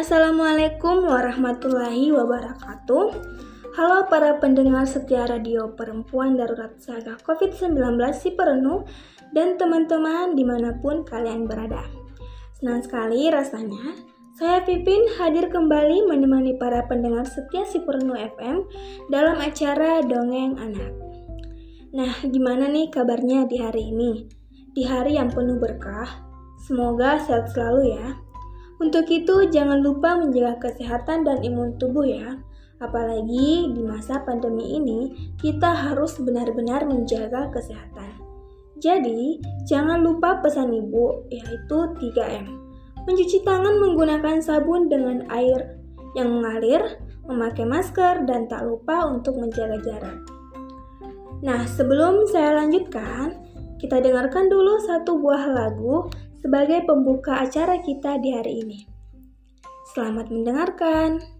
Assalamualaikum warahmatullahi wabarakatuh. Halo para pendengar setia radio perempuan darurat saga COVID-19 si perenuh dan teman-teman di mana pun kalian berada. Senang sekali rasanya saya Pipin hadir kembali menemani para pendengar setia si perenuh FM dalam acara Dongeng Anak. Nah, gimana nih kabarnya di hari ini? Di hari yang penuh berkah, semoga sehat selalu ya. Untuk itu, jangan lupa menjaga kesehatan dan imun tubuh ya. Apalagi di masa pandemi ini, kita harus benar-benar menjaga kesehatan. Jadi, jangan lupa pesan ibu, yaitu 3M. Mencuci tangan menggunakan sabun dengan air yang mengalir, memakai masker, dan tak lupa untuk menjaga jarak. Nah, sebelum saya lanjutkan, kita dengarkan dulu satu buah lagu sebagai pembuka acara kita di hari ini. Selamat mendengarkan.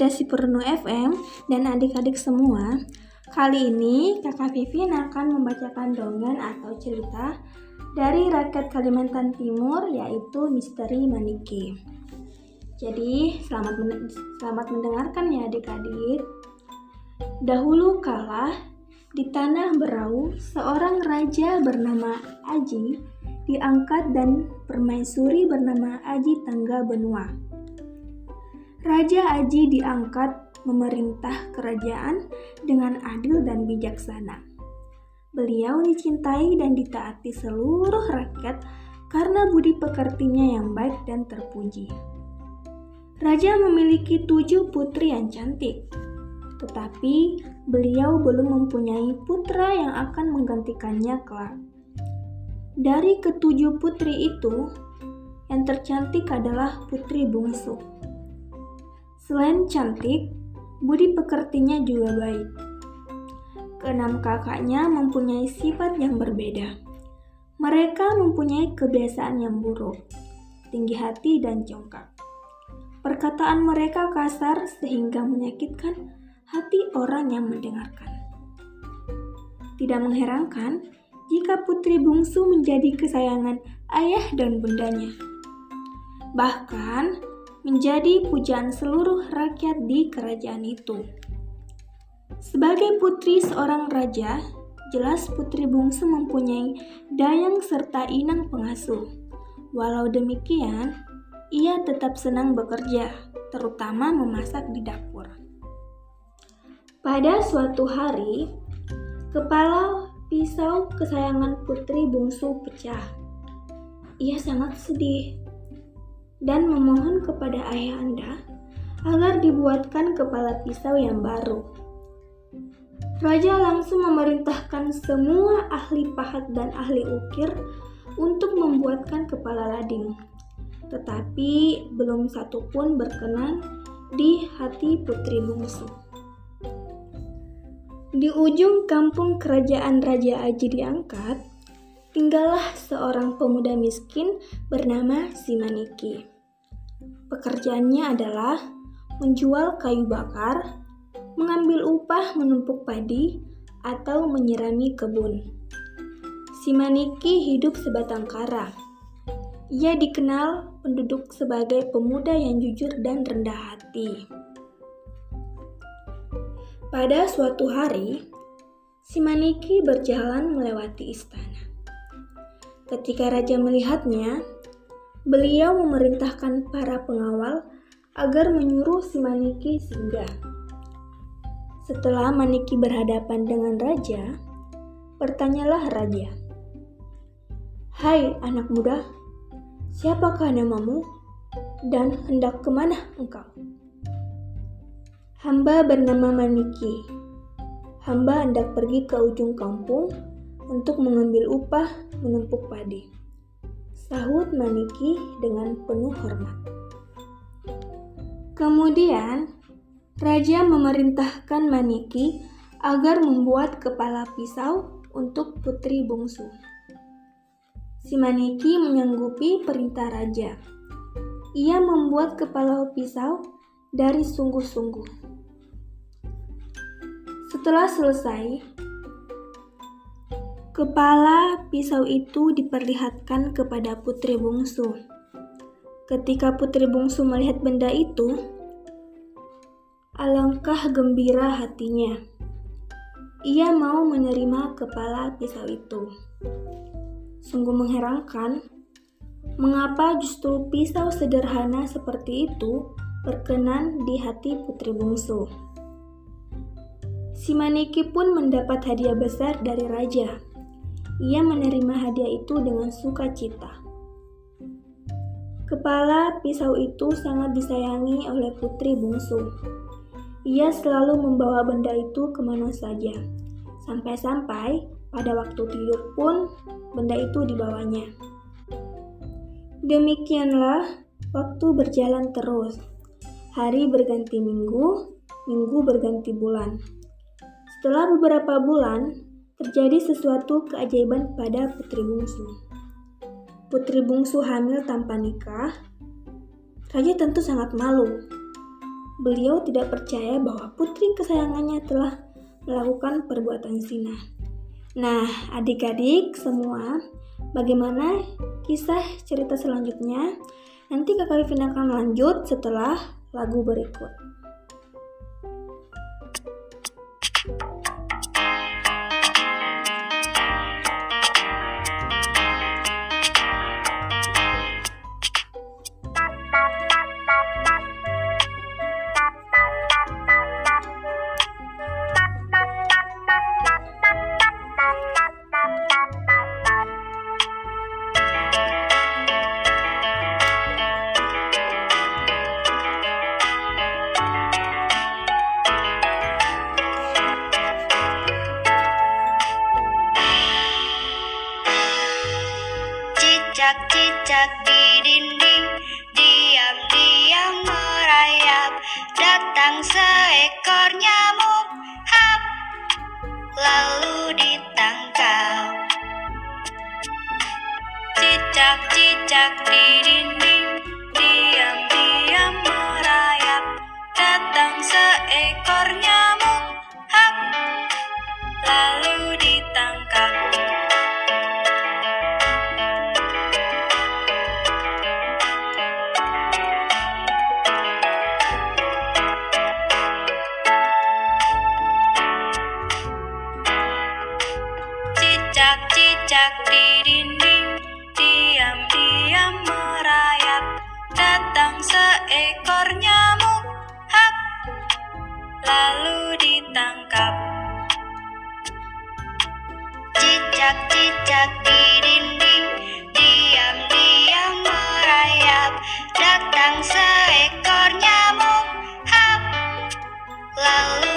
Sedasi Pernu FM dan adik-adik semua, kali ini kakak Vivin akan membacakan dongeng atau cerita dari rakyat Kalimantan Timur yaitu Misteri Maniki. Jadi selamat men selamat mendengarkan ya adik-adik. Dahulu kala di tanah Berau seorang raja bernama Aji diangkat dan permaisuri bernama Aji Tangga Benua. Raja Aji diangkat memerintah kerajaan dengan adil dan bijaksana. Beliau dicintai dan ditaati seluruh rakyat karena budi pekertinya yang baik dan terpuji. Raja memiliki tujuh putri yang cantik, tetapi beliau belum mempunyai putra yang akan menggantikannya kelak. Dari ketujuh putri itu, yang tercantik adalah putri bungsu. Selain cantik, budi pekertinya juga baik. Keenam kakaknya mempunyai sifat yang berbeda. Mereka mempunyai kebiasaan yang buruk, tinggi hati dan congkak. Perkataan mereka kasar sehingga menyakitkan hati orang yang mendengarkan. Tidak mengherankan jika putri bungsu menjadi kesayangan ayah dan bundanya. Bahkan menjadi pujaan seluruh rakyat di kerajaan itu. Sebagai putri seorang raja, jelas putri bungsu mempunyai dayang serta inang pengasuh. Walau demikian, ia tetap senang bekerja, terutama memasak di dapur. Pada suatu hari, kepala pisau kesayangan putri bungsu pecah. Ia sangat sedih dan memohon kepada ayah anda agar dibuatkan kepala pisau yang baru. Raja langsung memerintahkan semua ahli pahat dan ahli ukir untuk membuatkan kepala lading tetapi belum satu pun berkenan di hati putri bungsu. Di ujung kampung kerajaan Raja Aji diangkat, tinggallah seorang pemuda miskin bernama Simaniki. Pekerjaannya adalah menjual kayu bakar, mengambil upah menumpuk padi, atau menyirami kebun. Simaniki hidup sebatang kara ia dikenal penduduk sebagai pemuda yang jujur dan rendah hati. Pada suatu hari, Simaniki berjalan melewati istana. Ketika raja melihatnya, beliau memerintahkan para pengawal agar menyuruh Simaniki singgah. Setelah Maniki berhadapan dengan raja, bertanyalah raja, "Hai anak muda, Siapakah namamu dan hendak ke mana engkau? Hamba bernama Maniki. Hamba hendak pergi ke ujung kampung untuk mengambil upah menumpuk padi. Sahut Maniki dengan penuh hormat. Kemudian, Raja memerintahkan Maniki agar membuat kepala pisau untuk putri bungsu. Si Maniki menyanggupi perintah raja. Ia membuat kepala pisau dari sungguh-sungguh. Setelah selesai, kepala pisau itu diperlihatkan kepada putri bungsu. Ketika putri bungsu melihat benda itu, alangkah gembira hatinya. Ia mau menerima kepala pisau itu. Sungguh mengherankan, mengapa justru pisau sederhana seperti itu berkenan di hati putri bungsu. Si Maniki pun mendapat hadiah besar dari raja. Ia menerima hadiah itu dengan sukacita. Kepala pisau itu sangat disayangi oleh putri bungsu. Ia selalu membawa benda itu ke mana saja, sampai-sampai pada waktu tidur pun benda itu dibawanya. Demikianlah waktu berjalan terus. Hari berganti minggu, minggu berganti bulan. Setelah beberapa bulan, terjadi sesuatu keajaiban pada putri bungsu. Putri bungsu hamil tanpa nikah. Raja tentu sangat malu. Beliau tidak percaya bahwa putri kesayangannya telah melakukan perbuatan zina. Nah, adik-adik semua, bagaimana kisah cerita selanjutnya? Nanti Kakak Vivin akan lanjut setelah lagu berikut. Datang seekor nyamuk Hap Lalu ditangkap. Cicak-cicak di dinding Diam-diam merayap Datang seekor nyamuk Cicak-cicak di dinding Diam-diam merayap. Datang seekor nyamuk Hap Lalu ditangkap. Cicak-cicak di dinding Diam-diam merayap. Datang seekor nyamuk Hap Lalu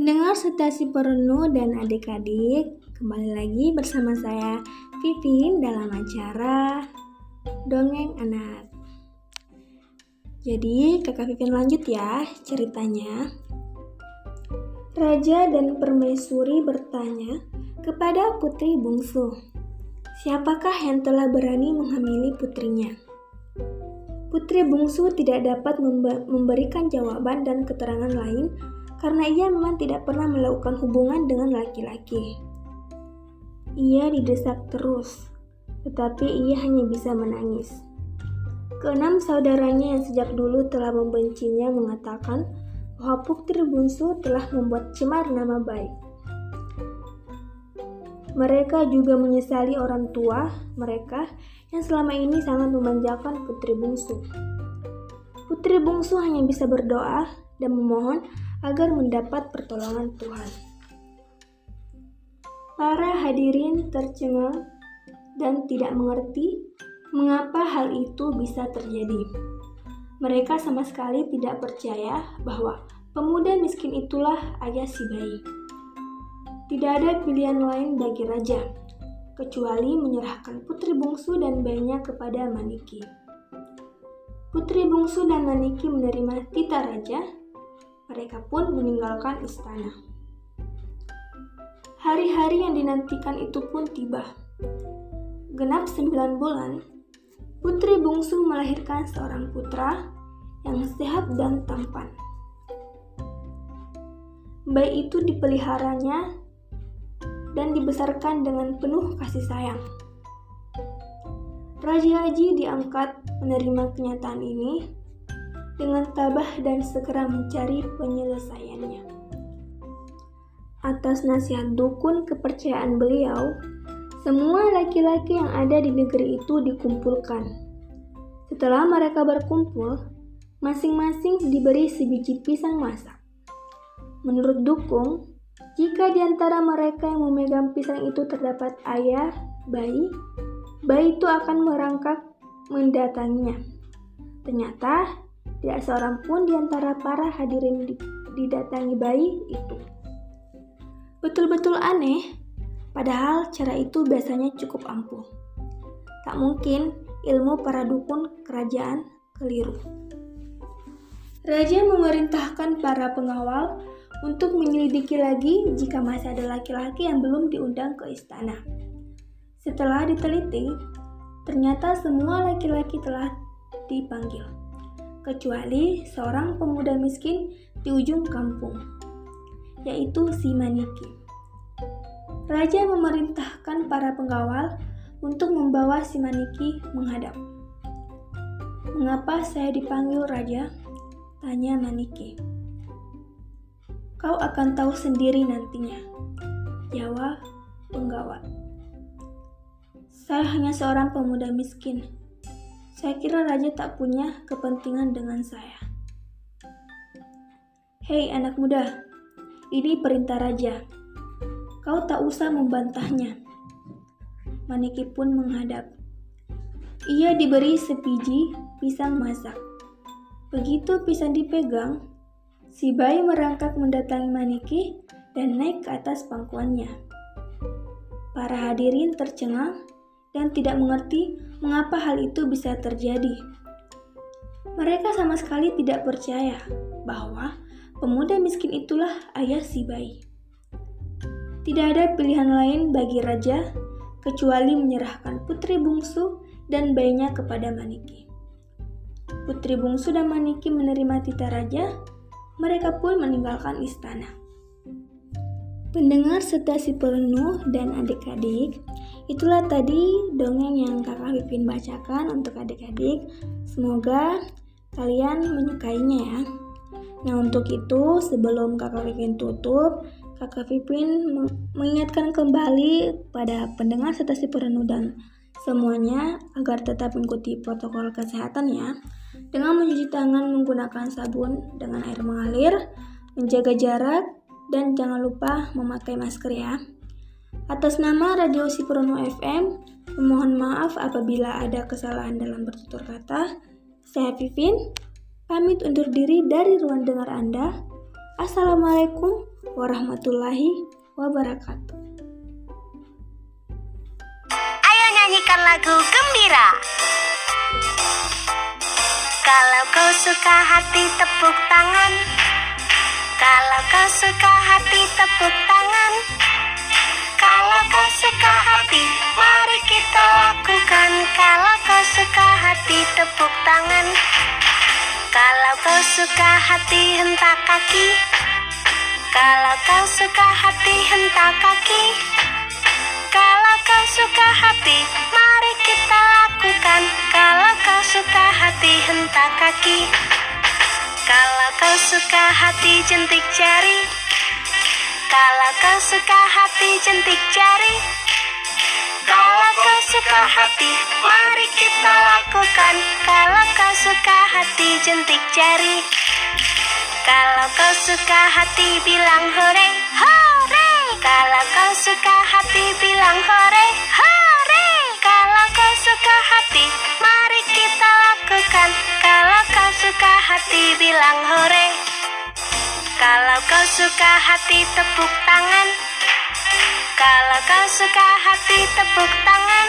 Pendengar setasi perenuh dan adik-adik, kembali lagi bersama saya Vivin dalam acara Dongeng Anak. Jadi, kakak Vivin lanjut ya ceritanya. Raja dan permaisuri bertanya kepada putri bungsu, siapakah yang telah berani menghamili putrinya? Putri bungsu tidak dapat membe- memberikan jawaban dan keterangan lain karena ia memang tidak pernah melakukan hubungan dengan laki-laki. Ia didesak terus, tetapi ia hanya bisa menangis. Keenam saudaranya yang sejak dulu telah membencinya mengatakan bahwa putri bungsu telah membuat cemar nama baik. Mereka juga menyesali orang tua mereka yang selama ini sangat memanjakan putri bungsu. Putri bungsu hanya bisa berdoa dan memohon agar mendapat pertolongan Tuhan. Para hadirin tercengang dan tidak mengerti mengapa hal itu bisa terjadi. Mereka sama sekali tidak percaya bahwa pemuda miskin itulah ayah si bayi. Tidak ada pilihan lain bagi raja, kecuali menyerahkan putri bungsu dan bayinya kepada Maniki. Putri bungsu dan Maniki menerima titah raja mereka pun meninggalkan istana. Hari-hari yang dinantikan itu pun tiba. Genap sembilan bulan, putri bungsu melahirkan seorang putra yang sehat dan tampan. Bayi itu dipeliharanya dan dibesarkan dengan penuh kasih sayang. Raja Haji diangkat menerima kenyataan ini dengan tabah dan segera mencari penyelesaiannya. Atas nasihat dukun kepercayaan beliau, semua laki-laki yang ada di negeri itu dikumpulkan. Setelah mereka berkumpul, masing-masing diberi sebiji pisang masak. Menurut dukun, jika di antara mereka yang memegang pisang itu terdapat ayah, bayi, bayi itu akan merangkak mendatanginya. Ternyata Tidak seorang pun di antara para hadirin didatangi bayi itu. Betul-betul aneh, padahal cara itu biasanya cukup ampuh. Tak mungkin ilmu para dukun kerajaan keliru. Raja memerintahkan para pengawal untuk menyelidiki lagi jika masih ada laki-laki yang belum diundang ke istana. Setelah diteliti, ternyata semua laki-laki telah dipanggil, kecuali seorang pemuda miskin di ujung kampung, yaitu si Maniki. Raja memerintahkan para pengawal untuk membawa si Maniki menghadap. Mengapa saya dipanggil raja? Tanya Maniki. Kau akan tahu sendiri nantinya. Jawab penggawa. Saya hanya seorang pemuda miskin. Saya kira raja tak punya kepentingan dengan saya. Hei anak muda, ini perintah raja. Kau tak usah membantahnya. Maniki pun menghadap. Ia diberi sepiji pisang masak. Begitu pisang dipegang, si bayi merangkak mendatangi Maniki dan naik ke atas pangkuannya. Para hadirin tercengang dan tidak mengerti mengapa hal itu bisa terjadi. Mereka sama sekali tidak percaya bahwa pemuda miskin itulah ayah si bayi. Tidak ada pilihan lain bagi raja kecuali menyerahkan putri bungsu dan bayinya kepada Maniki. Putri bungsu dan Maniki menerima titah raja, mereka pun meninggalkan istana. Pendengar serta si perenuh dan adik-adik, itulah tadi dongeng yang kakak Vivin bacakan untuk adik-adik. Semoga kalian menyukainya ya. Nah untuk itu sebelum kakak Vivin tutup, kakak Vivin mengingatkan kembali pada pendengar serta si perenuh dan semuanya agar tetap mengikuti protokol kesehatan ya dengan mencuci tangan menggunakan sabun dengan air mengalir, menjaga jarak, dan jangan lupa memakai masker ya. Atas nama Radio Siprono FM, memohon maaf apabila ada kesalahan dalam bertutur kata. Saya Vivin, pamit undur diri dari ruang dengar Anda. Assalamualaikum warahmatullahi wabarakatuh. nyanyikan lagu gembira. Kalau kau suka hati tepuk tangan. Kalau kau suka hati tepuk tangan. Kau suka hati, mari kita lakukan. Kalau kau suka hati tepuk tangan. Kalau kau suka hati hentak kaki. Kalau kau suka hati hentak kaki. Kalau kau suka hati, mari kita lakukan. Kalau kau suka hati, hentak kaki. Kalau kau suka hati, jentik jari. Kalau kau suka hati, jentik jari. Kalau kau suka hati, mari kita lakukan. Kalau kau suka hati, jentik jari. Kalau kau suka hati, bilang hore, hore. Kalau kau suka hati bilang hore, hore. Kalau kau suka hati, mari kita lakukan. Kalau kau suka hati bilang hore. Kalau kau suka hati tepuk tangan. Kalau kau suka hati tepuk tangan.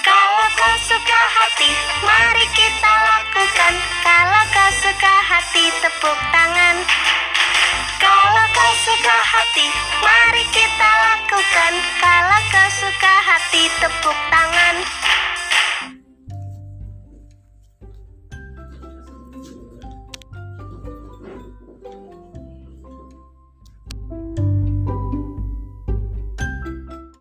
Kalau kau suka hati, mari kita lakukan. Kalau kau suka hati tepuk tangan. Kalau kau suka hati, mari kita lakukan. Kalau kau suka hati.